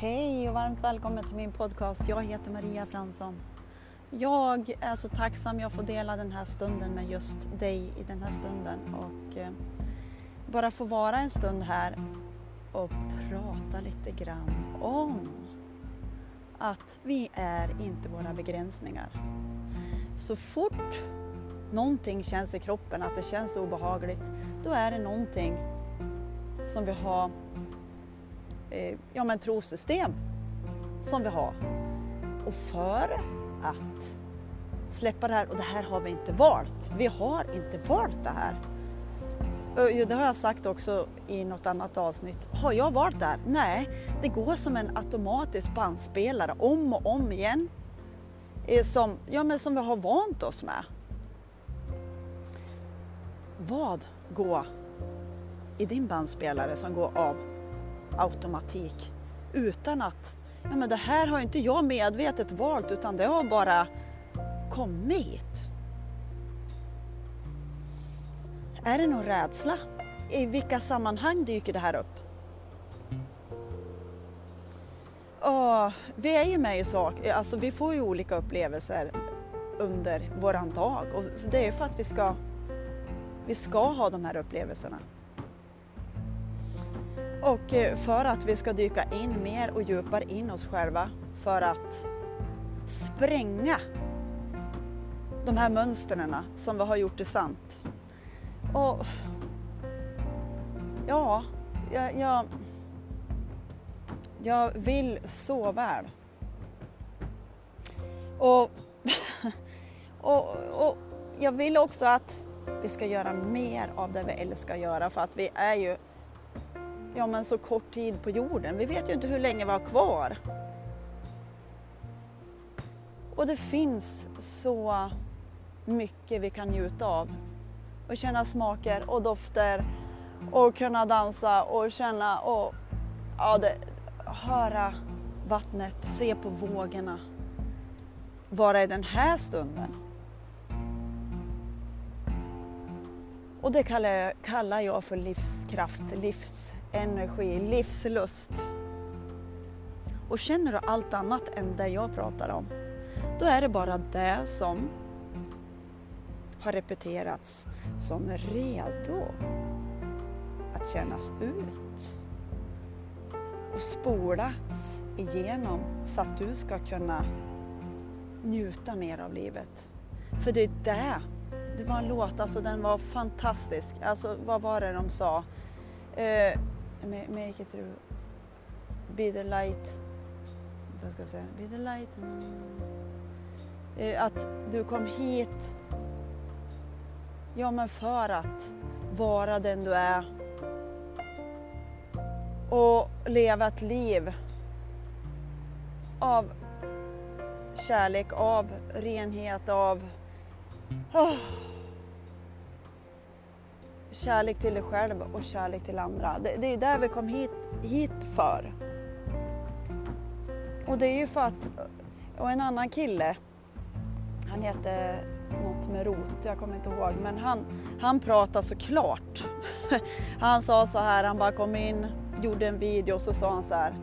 Hej och varmt välkommen till min podcast. Jag heter Maria Fransson. Jag är så tacksam jag får dela den här stunden med just dig i den här stunden och eh, bara få vara en stund här och prata lite grann om att vi är inte våra begränsningar. Så fort någonting känns i kroppen, att det känns obehagligt, då är det någonting som vi har eh, ja, men trosystem som vi har. Och för att släppa det här, och det här har vi inte valt. Vi har inte valt det här. Det har jag sagt också i något annat avsnitt. Har jag valt det här? Nej, det går som en automatisk bandspelare om och om igen. Eh, som, ja, men som vi har vant oss med. Vad går i din bandspelare som går av automatik utan att, ja men det här har inte jag medvetet valt utan det har bara kommit. Är det någon rädsla? I vilka sammanhang dyker det här upp? Och vi är ju med i sak, alltså vi får ju olika upplevelser under våran dag och det är för att vi ska, vi ska ha de här upplevelserna. Och eh, för att vi ska dyka in mer och djupare in oss själva för att spränga de här mönstren som vi har gjort det sant. Och ja, jag, jag, jag vill så väl. Och, och, och jag vill också att vi ska göra mer av det vi älskar att göra för att vi är ju ja, men så kort tid på jorden. Vi vet ju inte hur länge vi har kvar. Och det finns så mycket vi kan njuta av. Och känna smaker och dofter och kunna dansa och känna och ja, det, höra vattnet, se på vågorna. Vara i den här stunden. Och det kallar jag, kallar jag för livskraft, livs energi, livslust. Och känner du allt annat än det jag pratar om, då är det bara det som har repeterats som är redo att kännas ut och spolas igenom så att du ska kunna njuta mer av livet. För det är det, det var en låt, alltså den var fantastisk. Alltså vad var det de sa? Eh, make it through. Be the light. Vad ska jag säga? Be the light. Mm. Eh, att du kom hit, ja men för att vara den du är och leva ett liv av kärlek, av renhet, av oh, kärlek till dig själv och kärlek till andra. Det, det är där vi kom hit, hit för. Och det är ju för att, och en annan kille, han hette något med rot, jag kommer inte ihåg, men han, han pratade såklart. Han sa så här, han bara kom in, gjorde en video och så sa han så här,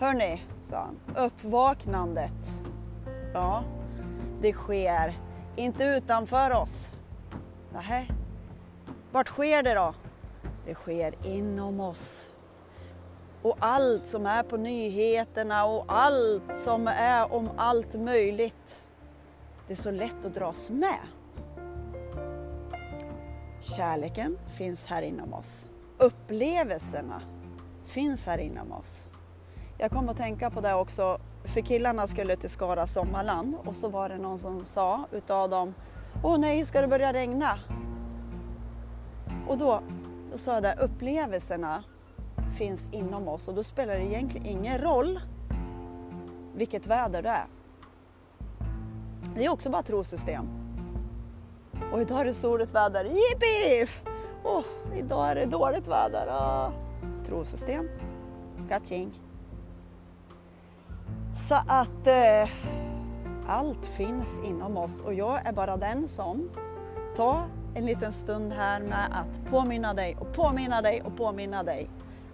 hörni, sa han, uppvaknandet, ja, det sker inte utanför oss. Nähä, vart sker det då? Det sker inom oss. Och allt som är på nyheterna och allt som är om allt möjligt. Det är så lätt att dras med. Kärleken finns här inom oss. Upplevelserna finns här inom oss. Jag kom att tänka på det också, för killarna skulle till Skara sommarland och så var det någon som sa utav dem Åh nej, ska det börja regna? Och då, då sa jag det, upplevelserna finns inom oss och då spelar det egentligen ingen roll vilket väder det är. Det är också bara trosystem. Och idag är det soligt väder, jippi! Oh, idag är det dåligt väder, ah. trosystem, Kaching. Så att eh, allt finns inom oss och jag är bara den som tar en liten stund här med att påminna dig och påminna dig och påminna dig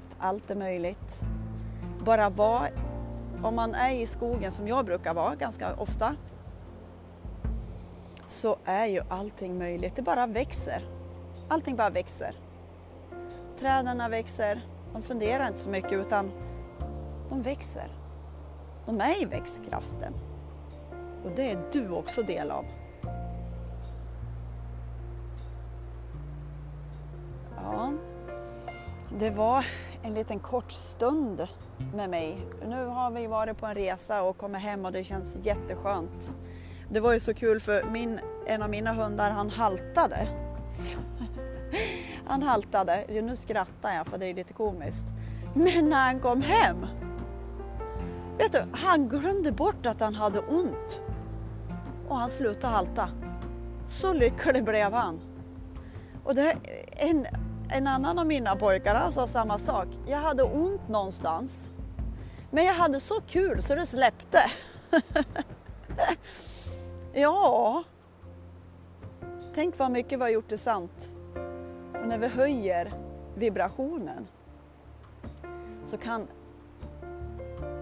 att allt är möjligt. Bara var om man är i skogen som jag brukar vara ganska ofta så är ju allting möjligt. Det bara växer. Allting bara växer. Träden växer. De funderar inte så mycket utan de växer. De är i växtkraften. Och det är du också del av. Ja, det var en liten kort stund med mig. Nu har vi varit på en resa och kommit hem och det känns jätteskönt. Det var ju så kul för min, en av mina hundar han haltade. Han haltade, nu skrattar jag för det är lite komiskt. Men när han kom hem, vet du, han glömde bort att han hade ont. Och han slutade halta. Så lycklig blev han. Och det, en, en annan av mina pojkar han sa samma sak. Jag hade ont någonstans. Men jag hade så kul så det släppte. ja, tänk vad mycket vi har gjort det sant. Och när vi höjer vibrationen så kan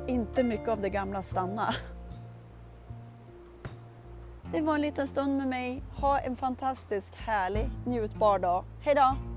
inte mycket av det gamla stanna. Det var en liten stund med mig. Ha en fantastisk härlig njutbar dag. Hejdå!